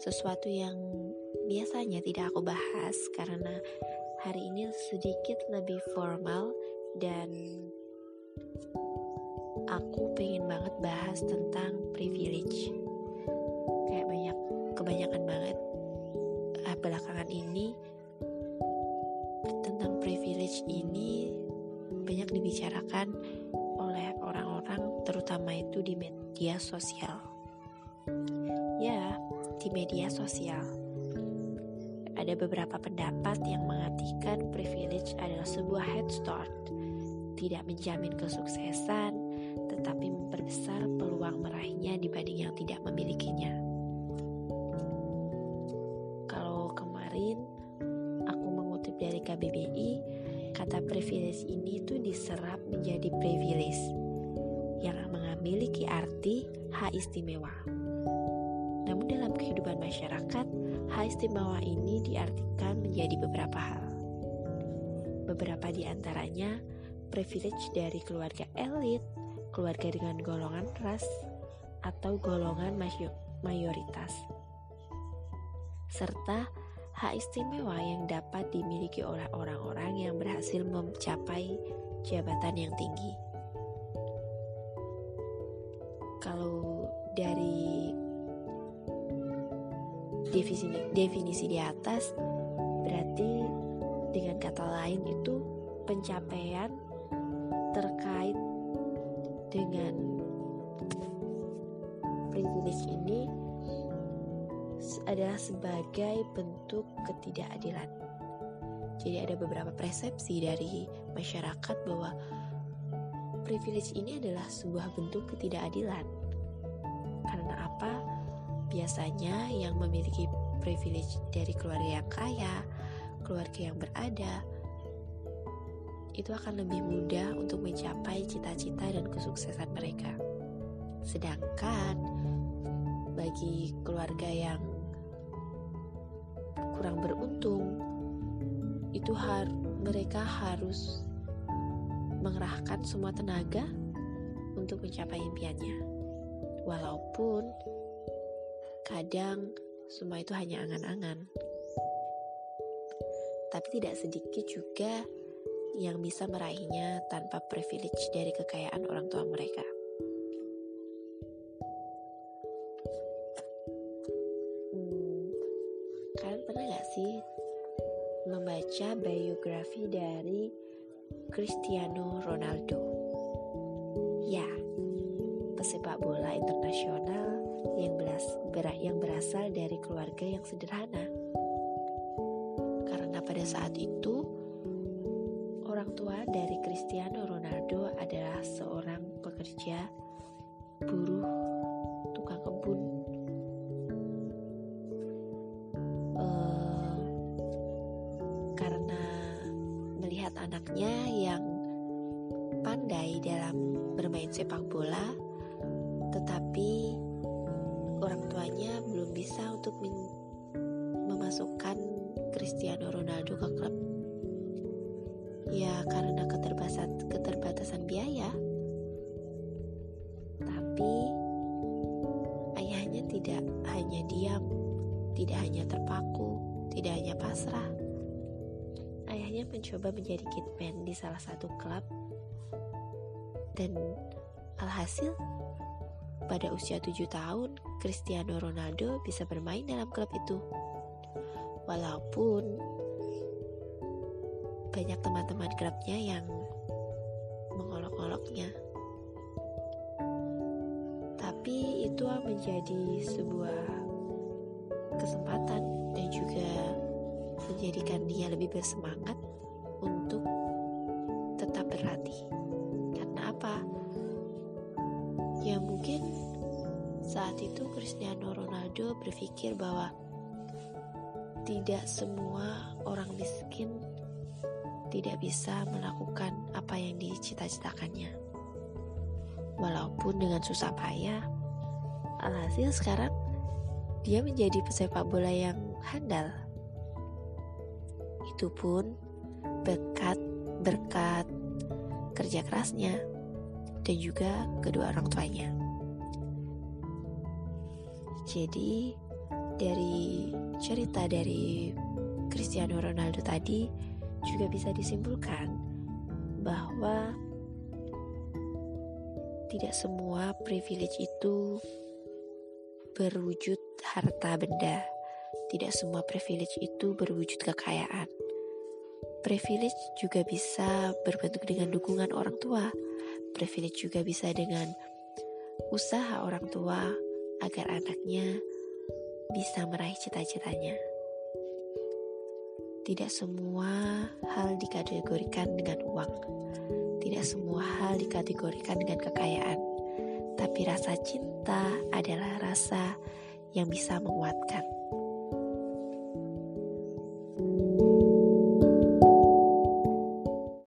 sesuatu yang biasanya tidak aku bahas karena hari ini sedikit lebih formal dan aku pengen banget bahas tentang privilege. Kayak banyak kebanyakan banget ah, belakangan ini tentang privilege ini banyak dibicarakan oleh orang-orang terutama itu di media sosial. Ya, di media sosial. Ada beberapa pendapat yang mengatakan privilege adalah sebuah head start, tidak menjamin kesuksesan, tetapi memperbesar peluang meraihnya dibanding yang tidak memilikinya. Kalau kemarin aku mengutip dari KBBI, kata privilege ini tuh diserap menjadi privilege yang memiliki arti hak istimewa. Namun dalam kehidupan masyarakat, hal istimewa ini diartikan menjadi beberapa hal. Beberapa di antaranya privilege dari keluarga elit, keluarga dengan golongan ras, atau golongan mayoritas. Serta hak istimewa yang dapat dimiliki oleh orang-orang yang berhasil mencapai jabatan yang tinggi. Kalau dari definisi definisi di atas berarti dengan kata lain itu pencapaian terkait dengan privilege ini adalah sebagai bentuk ketidakadilan. Jadi ada beberapa persepsi dari masyarakat bahwa privilege ini adalah sebuah bentuk ketidakadilan. Karena apa? Biasanya yang memiliki privilege dari keluarga yang kaya, keluarga yang berada, itu akan lebih mudah untuk mencapai cita-cita dan kesuksesan mereka. Sedangkan bagi keluarga yang kurang beruntung, itu har mereka harus mengerahkan semua tenaga untuk mencapai impiannya. Walaupun Kadang semua itu hanya angan-angan. Tapi tidak sedikit juga yang bisa meraihnya tanpa privilege dari kekayaan orang tua mereka. Hmm, kalian pernah gak sih membaca biografi dari Cristiano Ronaldo? Ya, pesepak bola internasional yang, beras, yang berasal dari keluarga yang sederhana. Karena pada saat itu, orang tua dari Cristiano Ronaldo adalah seorang pekerja buruh tukang kebun. Uh, karena melihat anaknya yang pandai dalam bermain sepak bola, tetapi orang tuanya belum bisa untuk memasukkan Cristiano Ronaldo ke klub. Ya karena keterbatasan keterbatasan biaya. Tapi ayahnya tidak hanya diam, tidak hanya terpaku, tidak hanya pasrah. Ayahnya mencoba menjadi kitman di salah satu klub dan alhasil pada usia tujuh tahun, Cristiano Ronaldo bisa bermain dalam klub itu. Walaupun banyak teman-teman klubnya yang mengolok-oloknya. Tapi itu menjadi sebuah kesempatan dan juga menjadikan dia lebih bersemangat untuk tetap berlatih. Saat itu Cristiano Ronaldo berpikir bahwa tidak semua orang miskin tidak bisa melakukan apa yang dicita-citakannya. Walaupun dengan susah payah, alhasil sekarang dia menjadi pesepak bola yang handal. Itu pun berkat berkat kerja kerasnya dan juga kedua orang tuanya. Jadi, dari cerita dari Cristiano Ronaldo tadi juga bisa disimpulkan bahwa tidak semua privilege itu berwujud harta benda. Tidak semua privilege itu berwujud kekayaan. Privilege juga bisa berbentuk dengan dukungan orang tua. Privilege juga bisa dengan usaha orang tua agar anaknya bisa meraih cita-citanya. Tidak semua hal dikategorikan dengan uang. Tidak semua hal dikategorikan dengan kekayaan. Tapi rasa cinta adalah rasa yang bisa menguatkan.